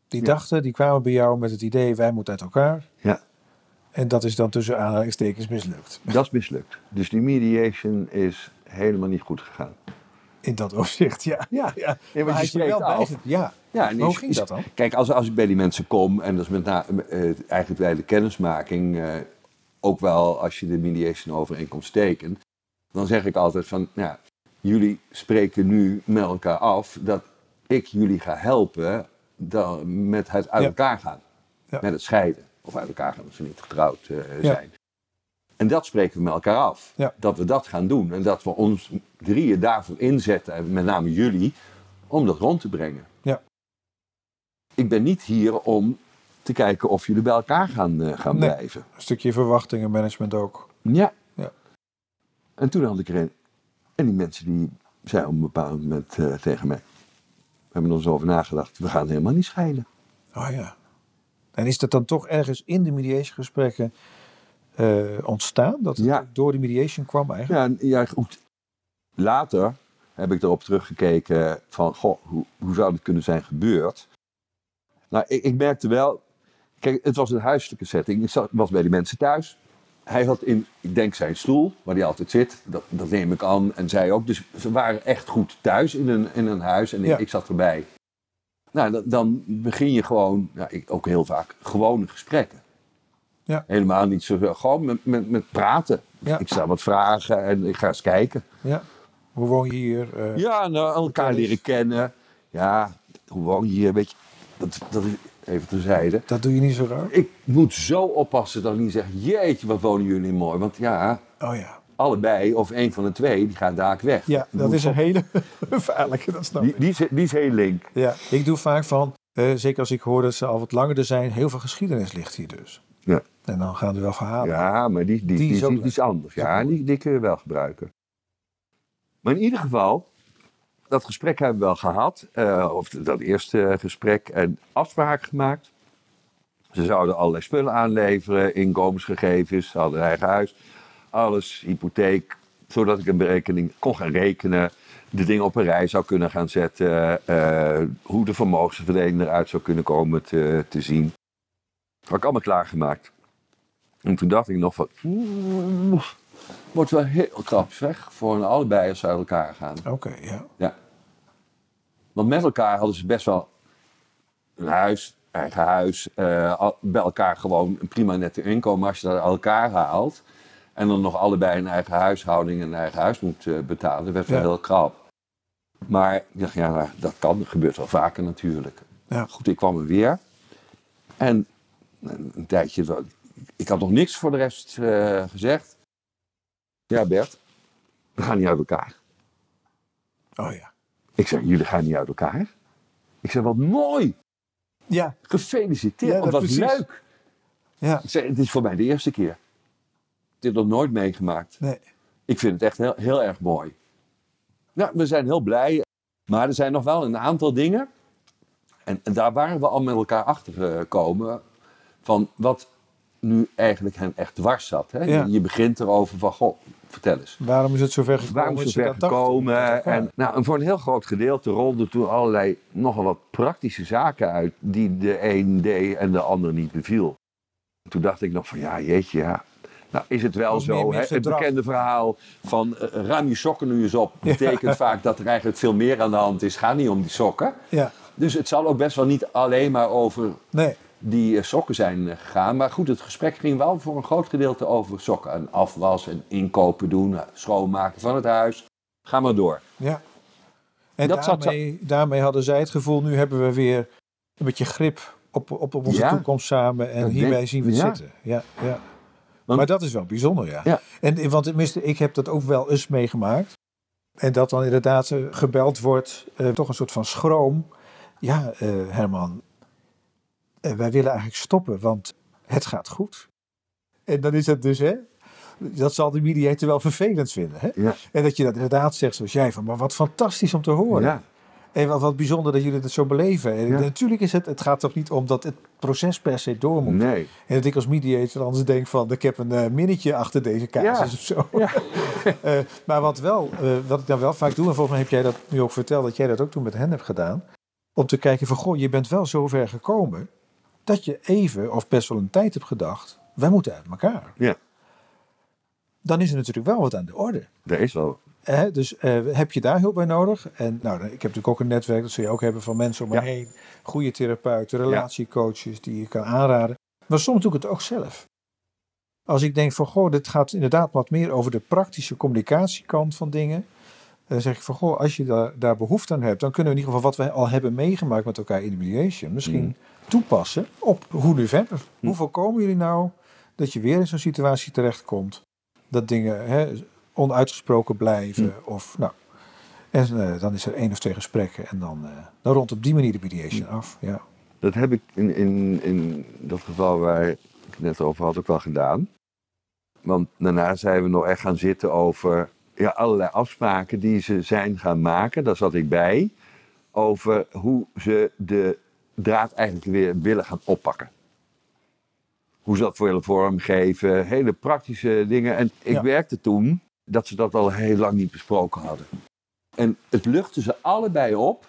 Die Ja. dachten, die kwamen bij jou met het idee, wij moeten uit elkaar. Ja. En dat is dan tussen aanhalingstekens mislukt. Dat is mislukt. Dus die mediation is helemaal niet goed gegaan. In dat opzicht, ja. Ja, ja. je Maar hij is er spreekt wel af. bij. Ja. Ja, en hoe is- ging is- dat dan? Kijk, als, als ik bij die mensen kom, en dat is met name eh, eigenlijk bij de kennismaking, eh, ook wel als je de mediation overeenkomst tekent, dan zeg ik altijd van, ja, jullie spreken nu met elkaar af dat ik jullie ga helpen dan met het uit Ja. elkaar gaan. Ja. Met het scheiden. Of uit elkaar gaan als ze niet getrouwd eh, Ja. zijn. En dat spreken we met elkaar af. Ja. Dat we dat gaan doen. En dat we ons drieën daarvoor inzetten, en met name jullie, om dat rond te brengen. Ja. Ik ben niet hier om te kijken of jullie bij elkaar gaan, eh, gaan Nee. blijven. Een stukje verwachtingenmanagement ook. Ja. Ja. En toen had ik er een. En die mensen die zeiden op een bepaald moment eh, tegen mij. We hebben er eens over nagedacht. We gaan helemaal niet scheiden. Oh ja. En is dat dan toch ergens in de mediation gesprekken eh, ontstaan? Dat het Ja. door die mediation kwam eigenlijk? Ja, ja, goed. Later heb ik erop teruggekeken van, goh, hoe, hoe zou dit kunnen zijn gebeurd? Nou, ik, ik merkte wel, kijk, het was een huiselijke setting. Ik zat, was bij die mensen thuis. Hij had in, ik denk zijn stoel, waar hij altijd zit, dat, dat neem ik aan, en zij ook. Dus ze waren echt goed thuis in een, in een huis en ik zat erbij. Nou, dan, dan begin je gewoon, ja, ik, ook heel vaak, gewone gesprekken. Ja. Helemaal niet zo, gewoon met, met, met praten. Ja. Ik stel wat vragen en ik ga eens kijken. Ja. Hoe woon je hier? Eh, Ja, nou, elkaar leren kennen. Ja, hoe woon je hier, weet je. Dat, dat is even terzijde. Dat doe je niet zo raar? Ik moet zo oppassen dat ik niet zeg, jeetje, wat wonen jullie mooi. Want ja, Oh ja. Allebei of een van de twee, die gaat daar weg. Ja, dat is een hele gevaarlijke, dat snap Die, ik. die, is, die is heel link. Ja, ik doe vaak van, eh, zeker als ik hoor dat ze al wat langer er zijn, heel veel geschiedenis ligt hier dus. Ja. En dan gaan er wel verhalen. Ja, maar die, die, Die die, is die, is anders. Ja, die, die kun je wel gebruiken. Maar in ieder geval, dat gesprek hebben we wel gehad. eh, of dat eerste gesprek en afspraken gemaakt. Ze zouden allerlei spullen aanleveren, inkomensgegevens, ze hadden een eigen huis. Alles, hypotheek, zodat ik een berekening kon gaan rekenen. De dingen op een rij zou kunnen gaan zetten. eh, hoe de vermogensverdeling eruit zou kunnen komen te, te zien. Dat had ik allemaal klaargemaakt. En toen dacht ik nog van... "Oeh, Wordt wel heel krap zeg, voor een allebei als ze uit elkaar gaan. Oké, ja. Ja. Want met elkaar hadden ze best wel een huis, eigen huis, eh, bij elkaar gewoon een prima nette inkomen. Maar als je dat uit elkaar haalt en dan nog allebei een eigen huishouding en een eigen huis moet eh, betalen, dat werd wel Ja. heel krap. Maar ik dacht, ja, nou, dat kan, dat gebeurt wel vaker natuurlijk. Ja. Goed, ik kwam er weer. En een, een tijdje, wel- ik had nog niks voor de rest eh, gezegd. Ja, Bert, we gaan niet uit elkaar. Oh ja. Ik zeg, jullie gaan niet uit elkaar. Ik zeg, wat mooi. Ja, Gefeliciteerd. Ja, wat dat wat precies. leuk. ja. Ik zeg, het is voor mij de eerste keer. Heb dat nooit meegemaakt. Nee. Ik vind het echt heel, heel erg mooi. Nou, we zijn heel blij. Maar er zijn nog wel een aantal dingen. En, en daar waren we al met elkaar achter gekomen. Van wat nu eigenlijk hen echt dwars zat. Hè? Ja. Je, begint erover van, goh, vertel eens. Waarom is het zover gekomen? Waarom is het zover gekomen? En, nou, en voor een heel groot gedeelte rolden toen allerlei nogal wat praktische zaken uit die de een deed en de ander niet beviel. Toen dacht ik nog van ja, jeetje, ja. Nou, is het wel zo, hè? het bekende verhaal van eh, ruim je sokken nu eens op, betekent vaak dat er eigenlijk veel meer aan de hand is. Ga niet om die sokken. Ja, Dus het zal ook best wel niet alleen maar over nee. die eh, sokken zijn eh, gegaan. Maar goed, het gesprek ging wel voor een groot gedeelte over sokken. En afwas en inkopen doen, eh, schoonmaken van het huis. Ga maar door. Ja. En Dat zat daarmee, daarmee hadden zij het gevoel, nu hebben we weer een beetje grip op, op, op onze Ja. toekomst samen. En Dat hierbij denk- zien we het zitten. Ja, ja. Want- maar dat is wel bijzonder, ja. Ja. En, want tenminste, ik heb dat ook wel eens meegemaakt. En dat dan inderdaad eh, gebeld wordt, eh, toch een soort van schroom. Ja, eh, Herman, wij willen eigenlijk stoppen, want het gaat goed. En dan is het dus, hè, dat zal de mediator wel vervelend vinden. Hè? Ja. En dat je dat inderdaad zegt zoals jij, van, maar wat fantastisch om te horen. Ja. En wat, wat bijzonder dat jullie het zo beleven. En Ja. natuurlijk is het, het gaat toch niet om dat het proces per se door moet. Nee. En dat ik als mediator anders denk van, ik heb een eh, minnetje achter deze casus of zo. Ja. Eh, maar wat, wel, eh, wat ik dan wel vaak doe, en volgens mij heb jij dat nu ook verteld, dat jij dat ook toen met hen hebt gedaan. Om te kijken van, goh, je bent wel zo ver gekomen, dat je even, of best wel een tijd hebt gedacht, wij moeten uit elkaar. Ja. Dan is er natuurlijk wel wat aan de orde. Dat is wel. Dus eh, heb je daar hulp bij nodig? En nou, ik heb natuurlijk ook een netwerk, dat zul je ook hebben van mensen om me Ja. heen. Goede therapeuten, relatiecoaches die je kan aanraden. Maar soms doe ik het ook zelf. Als ik denk van, goh, dit gaat inderdaad wat meer over de praktische communicatiekant van dingen. Dan zeg ik van, goh, als je daar, daar behoefte aan hebt, dan kunnen we in ieder geval wat wij al hebben meegemaakt met elkaar in de mediation, misschien Mm. toepassen op hoe nu verder. Hoe voorkomen jullie nou dat je weer in zo'n situatie terechtkomt? Dat dingen hè, onuitgesproken blijven of nou. En eh, dan is er één of twee gesprekken en dan, eh, dan rond op die manier de mediation af. Ja. Dat heb ik in, in, in dat geval waar ik het net over had ook wel gedaan. Want daarna zijn we nog echt gaan zitten over ja, allerlei afspraken die ze zijn gaan maken. Daar zat ik bij. Over hoe ze de draad eigenlijk weer willen gaan oppakken. Hoe ze dat willen vormgeven. Hele praktische dingen. En ik Ja. werkte toen dat ze dat al heel lang niet besproken hadden. En het luchtte ze allebei op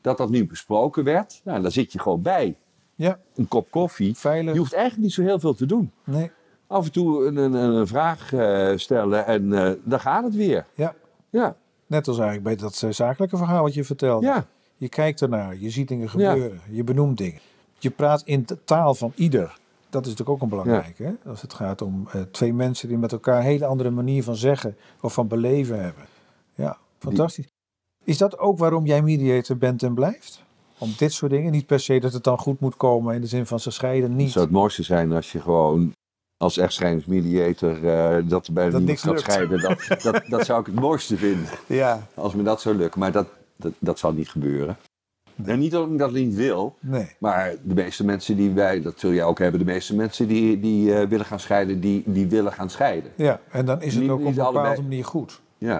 dat dat nu besproken werd. Nou, daar zit je gewoon bij. ja, Een kop koffie. veilig. Je hoeft eigenlijk niet zo heel veel te doen. Nee, Af en toe een, een, een vraag eh, stellen en eh, dan gaat het weer. ja. Ja, Net als eigenlijk bij dat eh, zakelijke verhaal wat je vertelde. ja, Je kijkt ernaar, je ziet dingen Ja. gebeuren, je benoemt dingen. Je praat in de taal van ieder. Dat is natuurlijk ook een belangrijke. Hè? Als het gaat om eh, twee mensen die met elkaar een hele andere manier van zeggen of van beleven hebben. Ja, fantastisch. Is dat ook waarom jij mediator bent en blijft? Om dit soort dingen? Niet per se dat het dan goed moet komen in de zin van ze scheiden het niet. zou het mooiste zijn als je gewoon als echtscheidingsmediator uh, dat er bij niemand niks gaat scheiden. Dat, dat, dat zou ik het mooiste vinden. Ja, Als me dat zou lukken. Maar dat, dat, dat zal niet gebeuren. En niet dat ik dat niet wil. nee. Maar de meeste mensen die wij, dat zul jij ook hebben, de meeste mensen die, die eh, willen gaan scheiden, die, die willen gaan scheiden. Ja, en dan is het Niet- ook op een bepaalde allebei. manier goed. Ja,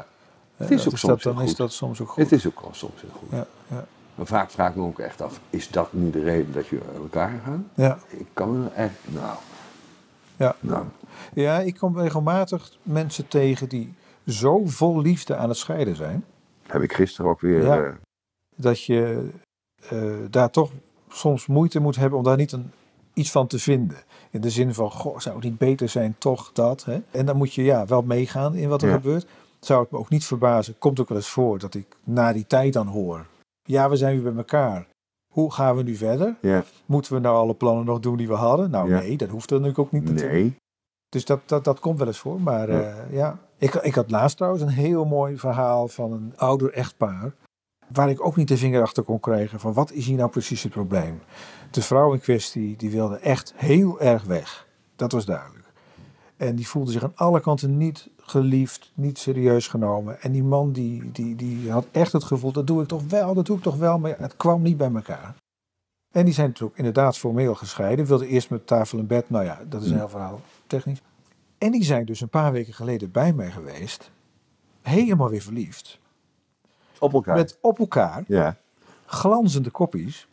Eh, het is ook soms dat, dan is dat soms ook goed. het is ook soms heel goed. Ja, ja. Maar vaak vraag ik me ook echt af, is dat nu de reden dat je uit elkaar gaan? Ja. Ik kan echt, nou, Ja. nou, ja, ik kom regelmatig mensen tegen die zo vol liefde aan het scheiden zijn. heb ik gisteren ook weer, Ja. eh, dat je eh, daar toch soms moeite moet hebben om daar niet een, iets van te vinden. In de zin van, goh, zou het niet beter zijn, toch dat. Hè? En dan moet je ja, wel meegaan in wat er Ja. gebeurt. Zou het me ook niet verbazen, komt ook wel eens voor dat ik na die tijd dan hoor. Ja, we zijn weer bij elkaar. Hoe gaan we nu verder? ja, Moeten we nou alle plannen nog doen die we hadden? Nou Ja. nee, dat hoeft natuurlijk ook niet natuurlijk. nee, Dus dat, dat, dat komt wel eens voor. Maar Ja. eh, ja, ik, ik had laatst trouwens een heel mooi verhaal van een ouder echtpaar. Waar ik ook niet de vinger achter kon krijgen van wat is hier nou precies het probleem. De vrouw in kwestie die wilde echt heel erg weg. Dat was duidelijk. En die voelde zich aan alle kanten niet geliefd, niet serieus genomen. En die man die, die, die had echt het gevoel, dat doe ik toch wel, dat doe ik toch wel. Maar het kwam niet bij elkaar. En die zijn natuurlijk inderdaad formeel gescheiden. Wilden eerst met tafel en bed. Nou ja, dat is een heel verhaal technisch. En die zijn dus een paar weken geleden bij mij geweest. Helemaal weer verliefd. Op elkaar. Met op elkaar Ja, glanzende koppies.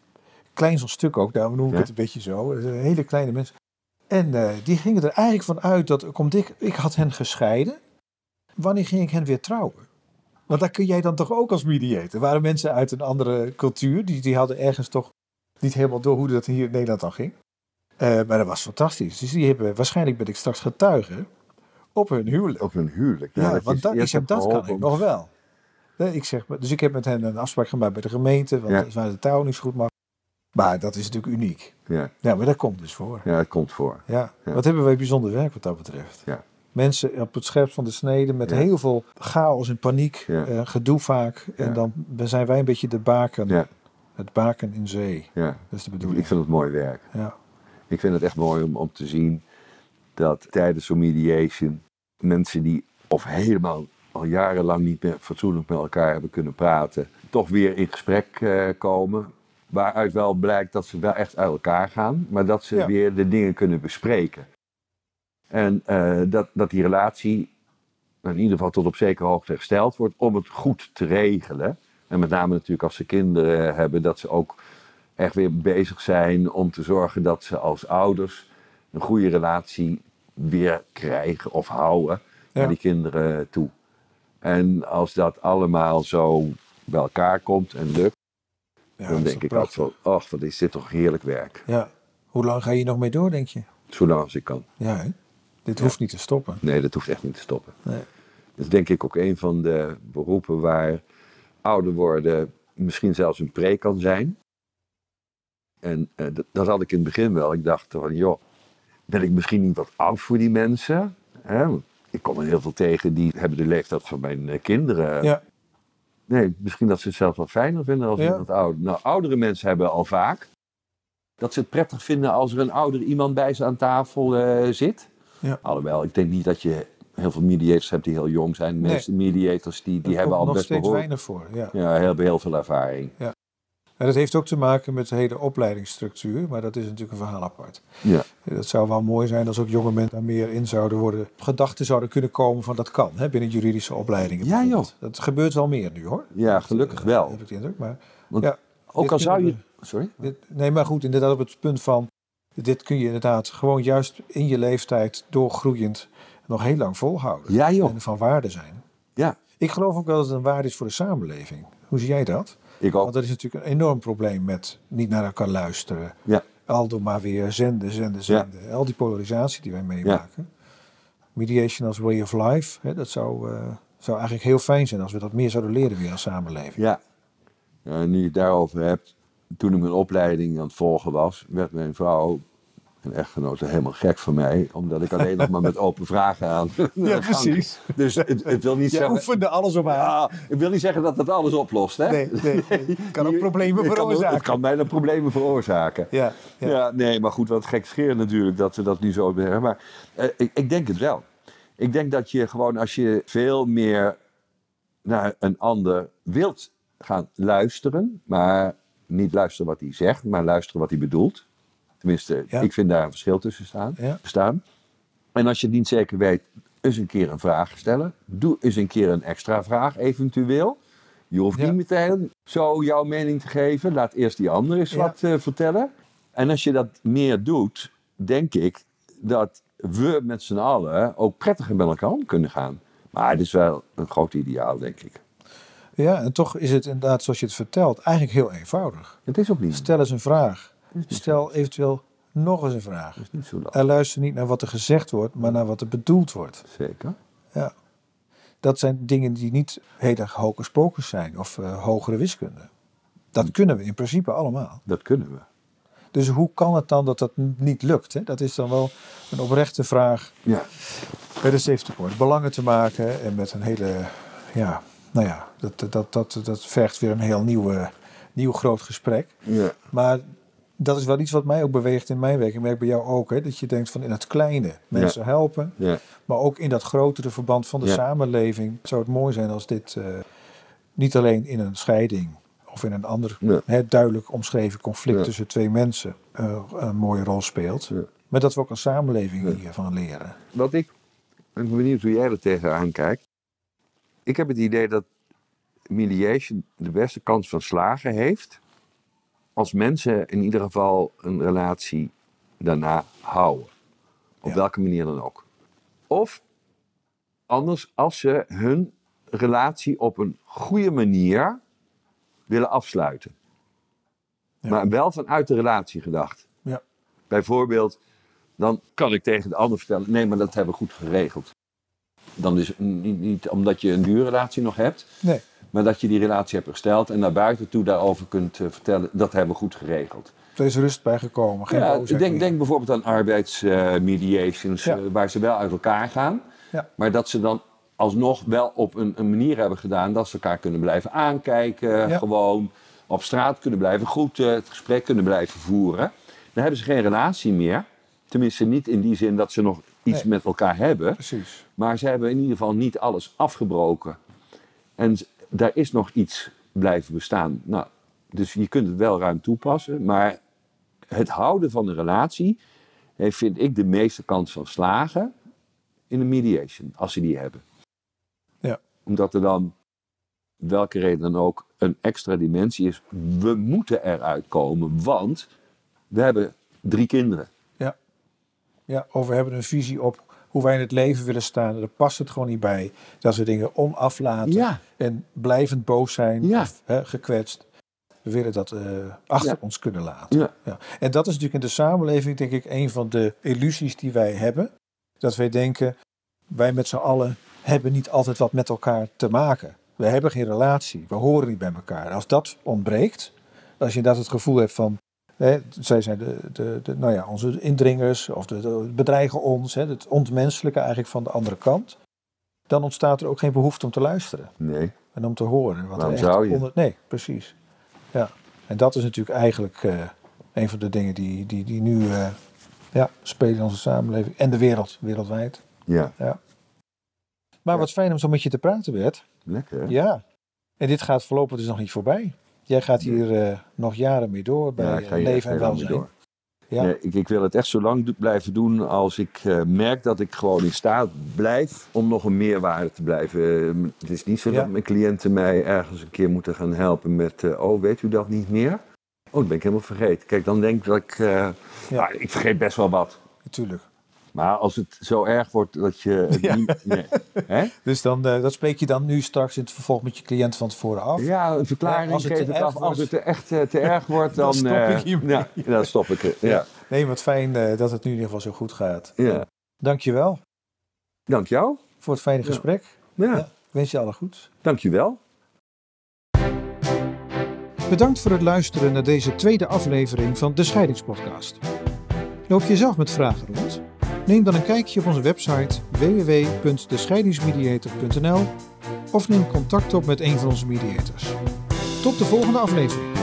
Klein zo'n stuk ook, daarom noem ik Ja. het een beetje zo. Hele kleine mensen. En eh, die gingen er eigenlijk van uit dat, komt ik, ik had hen gescheiden. Wanneer ging ik hen weer trouwen? Want daar kun jij dan toch ook als mediator. Waren mensen uit een andere cultuur, die, die hadden ergens toch niet helemaal door hoe dat hier in Nederland dan ging. Eh, maar dat was fantastisch. Dus die hebben, waarschijnlijk ben ik straks getuige op hun huwelijk. op hun huwelijk. Ja, want dat, dat kan ik nog wel. Ik zeg, dus ik heb met hen een afspraak gemaakt bij de gemeente, want Ja. waar de touw niet zo goed mag. Maar dat is natuurlijk uniek. Ja, Ja, maar dat komt dus voor. ja, het komt voor. Ja. Ja. Wat hebben wij bijzonder werk wat dat betreft. Ja. Mensen op het scherpst van de snede met Ja. heel veel chaos en paniek, eh, gedoe vaak. En dan zijn wij een beetje de baken, het baken in zee. ja. Dat is de Ik bedoeling. vind het mooi werk. Ja. Ik vind het echt mooi om, om te zien dat tijdens zo'n mediation mensen die of helemaal al jarenlang niet meer fatsoenlijk met elkaar hebben kunnen praten, toch weer in gesprek eh, komen. Waaruit wel blijkt dat ze wel echt uit elkaar gaan, maar dat ze Ja. weer de dingen kunnen bespreken. En eh, dat, dat die relatie in ieder geval tot op zekere hoogte hersteld wordt om het goed te regelen. En met name natuurlijk als ze kinderen hebben, dat ze ook echt weer bezig zijn om te zorgen dat ze als ouders een goede relatie weer krijgen of houden Ja. naar die kinderen toe. En als dat allemaal zo bij elkaar komt en lukt, Ja, dan denk ik altijd prachtig. wel, ach, wat is dit toch heerlijk werk. Ja. Hoe lang ga je hier nog mee door, denk je? Zolang als ik kan. Ja? Dit Ja. hoeft niet te stoppen. Nee, dat hoeft echt niet te stoppen. Nee. Dat is denk ik ook een van de beroepen waar ouder worden misschien zelfs een pre kan zijn. En eh, dat, dat had ik in het begin wel. Ik dacht van, joh, ben ik misschien niet wat oud voor die mensen? Hè? Ik kom er heel veel tegen die hebben de leeftijd van mijn eh, kinderen. Ja. Nee, misschien dat ze het zelf wel fijner vinden als Ja. iemand ouder. Nou, oudere mensen hebben al vaak dat ze het prettig vinden als er een ouder iemand bij ze aan tafel eh, zit. Ja. Alhoewel, ik denk niet dat je heel veel mediators hebt die heel jong zijn. De Nee. meeste mediators die, die hebben al nog best steeds behoorlijk... weinig voor. Ja. Ja, heel, heel veel ervaring. En dat heeft ook te maken met de hele opleidingsstructuur, maar dat is natuurlijk een verhaal apart. Ja, Het zou wel mooi zijn als ook jonge mensen daar meer in zouden worden. Gedachten zouden kunnen komen van dat kan hè, binnen juridische opleidingen. Ja, bijvoorbeeld. Dat gebeurt wel meer nu hoor. ja gelukkig Eh, wel. Heb ik de indruk. Maar, Want ja, Ook al zou je... Sorry? dit, nee, maar goed, inderdaad op het punt van. Dit kun je inderdaad gewoon juist in je leeftijd doorgroeiend nog heel lang volhouden. Ja joh. En van waarde zijn. Ja, Ik geloof ook wel dat het een waarde is voor de samenleving. Hoe zie jij dat? Ik ook. Want dat is natuurlijk een enorm probleem met niet naar elkaar luisteren. Ja. Aldo maar weer zenden, zenden, Ja. zenden. Al die polarisatie die wij meemaken. Mediation als way of life, hè, dat zou, eh, zou eigenlijk heel fijn zijn als we dat meer zouden leren weer als samenleving. Ja. ja. Nu je het daarover hebt. Toen ik mijn opleiding aan het volgen was, werd mijn vrouw en echtgenote helemaal gek van mij. Omdat ik alleen nog maar met open vragen aan. Ja, precies. Dus het, het wil niet zeggen... oefende alles op haar. Ja, ik wil niet zeggen dat dat alles oplost, hè? Nee, nee, nee. Kan ook problemen Het kan- veroorzaken. Het kan bijna problemen veroorzaken. Ja, Ja. ja. nee, maar goed, wat gek scheren natuurlijk dat we dat nu zo hebben. Maar eh, ik, ik denk het wel. Ik denk dat je gewoon als je veel meer naar een ander wilt gaan luisteren, maar niet luisteren wat hij zegt, maar luisteren wat hij bedoelt. Tenminste, Ja. ik vind daar een verschil tussen staan, Ja. staan. En als je het niet zeker weet, eens een keer een vraag stellen. Doe eens een keer een extra vraag, eventueel. Je hoeft niet meteen zo jouw mening te geven. Laat eerst die ander eens wat eh, vertellen. En als je dat meer doet, denk ik dat we met z'n allen ook prettiger met elkaar om kunnen gaan. Maar het is wel een groot ideaal, denk ik. Ja, en toch is het inderdaad, zoals je het vertelt, eigenlijk heel eenvoudig. Het is ook niet, Stel eens een vraag. Niet Stel eventueel nog eens een vraag. Is niet zo lang. En luister niet naar wat er gezegd wordt, maar naar wat er bedoeld wordt. Zeker. Dat zijn dingen die niet heel erg hocus pocus zijn of eh, hogere wiskunde. Dat kunnen we in principe allemaal. Dat kunnen we. Dus hoe kan het dan dat dat niet lukt? Hè? Dat is dan wel een oprechte vraag Ja. bij de safety point. Belangen te maken en met een hele, ja, nou ja, dat, dat, dat, dat vergt weer een heel nieuw, nieuw groot gesprek. ja. Maar dat is wel iets wat mij ook beweegt in mijn werk. Ik merk bij jou ook, hè, dat je denkt van in het kleine mensen helpen. ja. Maar ook in dat grotere verband van de Ja. samenleving zou het mooi zijn als dit eh, niet alleen in een scheiding of in een ander hè, duidelijk omschreven conflict tussen twee mensen eh, een mooie rol speelt. Maar dat we ook als samenleving hiervan leren. Wat ik, ik ben benieuwd hoe jij er tegenaan kijkt. Ik heb het idee dat mediation de beste kans van slagen heeft. Als mensen in ieder geval een relatie daarna houden. Op Ja. welke manier dan ook. Of anders als ze hun relatie op een goede manier willen afsluiten. Ja. Maar wel vanuit de relatie gedacht. Ja. Bijvoorbeeld, dan kan ik tegen de ander vertellen: nee, maar dat hebben we goed geregeld. Dan is het niet, niet omdat je een duurrelatie nog hebt, Nee, maar dat je die relatie hebt gesteld en naar buiten toe daarover kunt eh, vertellen: dat hebben we goed geregeld. er is rust bij gekomen. Geen Ja, denk, denk bijvoorbeeld aan arbeidsmediations, Ja. eh, waar ze wel uit elkaar gaan, Ja. maar dat ze dan alsnog wel op een, een manier hebben gedaan dat ze elkaar kunnen blijven aankijken, Ja. gewoon op straat kunnen blijven groeten, het gesprek kunnen blijven voeren. Dan hebben ze geen relatie meer. Tenminste, niet in die zin dat ze nog iets Nee. met elkaar hebben. Precies. Maar ze hebben in ieder geval niet alles afgebroken. En daar is nog iets blijven bestaan. Nou, dus je kunt het wel ruim toepassen. Maar het houden van een relatie heeft, vind ik, de meeste kans van slagen in een mediation. Als ze die hebben. Ja. Omdat er dan, welke reden dan ook, een extra dimensie is. We moeten eruit komen, want we hebben drie kinderen. Ja, of we hebben een visie op hoe wij in het leven willen staan. Daar past het gewoon niet bij. Dat we dingen onaflaten Ja. en blijvend boos zijn Ja. of hè, gekwetst. We willen dat eh, achter Ja. ons kunnen laten. Ja. En dat is natuurlijk in de samenleving, denk ik, een van de illusies die wij hebben. Dat wij denken, wij met z'n allen hebben niet altijd wat met elkaar te maken. We hebben geen relatie, we horen niet bij elkaar. Als dat ontbreekt, als je inderdaad het gevoel hebt van, hè, zij zijn de, de, de, nou ja, onze indringers of de, de bedreigen ons, hè, het ontmenselijke eigenlijk van de andere kant, dan ontstaat er ook geen behoefte om te luisteren Nee. en om te horen. Wat Waarom zou je? Onder... Nee, precies. Ja. En dat is natuurlijk eigenlijk eh, een van de dingen die, die, die nu eh, ja, spelen in onze samenleving en de wereld, wereldwijd. Ja, Maar Ja. wat fijn om zo met je te praten, Bert. lekker. Ja. En dit gaat voorlopig dus nog niet voorbij. Jij gaat hier eh, nog jaren mee door bij Ja, leven en welzijn. door. Ja. Nee, ik, ik wil het echt zo lang blijven doen als ik eh, merk dat ik gewoon in staat blijf om nog een meerwaarde te blijven. Eh, het is niet zo Ja. dat mijn cliënten mij ergens een keer moeten gaan helpen met, eh, oh weet u dat niet meer? Oh, dat ben ik helemaal vergeten. Kijk, dan denk ik dat ik, eh, nou, ik vergeet best wel wat. Natuurlijk. Maar als het zo erg wordt dat je het Ja. niet... Nee. Dus dan, eh, dat spreek je dan nu straks in het vervolg met je cliënt van tevoren af. Ja, een verklaring Ja, als het geef ik af. Als het er echt eh, te erg wordt, dan... Dan stop eh, ik hiermee. Ja, dan stop ik het. Ja. Nee, wat fijn eh, dat het nu in ieder geval zo goed gaat. Ja. Dankjewel Dank jou. voor het fijne gesprek. Ja. Ik wens je alle goeds. dank je wel. Bedankt voor het luisteren naar deze tweede aflevering van de Scheidingspodcast. Loop je zelf met vragen rond? Neem dan een kijkje op onze website www.descheidingsmediator.nl of neem contact op met een van onze mediators. Tot de volgende aflevering.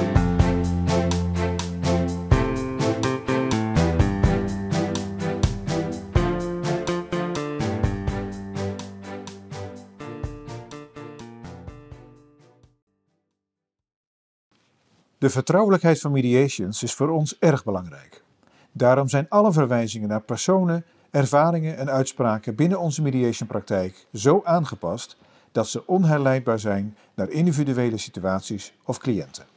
De vertrouwelijkheid van mediations is voor ons erg belangrijk. Daarom zijn alle verwijzingen naar personen, ervaringen en uitspraken binnen onze mediationpraktijk zo aangepast dat ze onherleidbaar zijn naar individuele situaties of cliënten.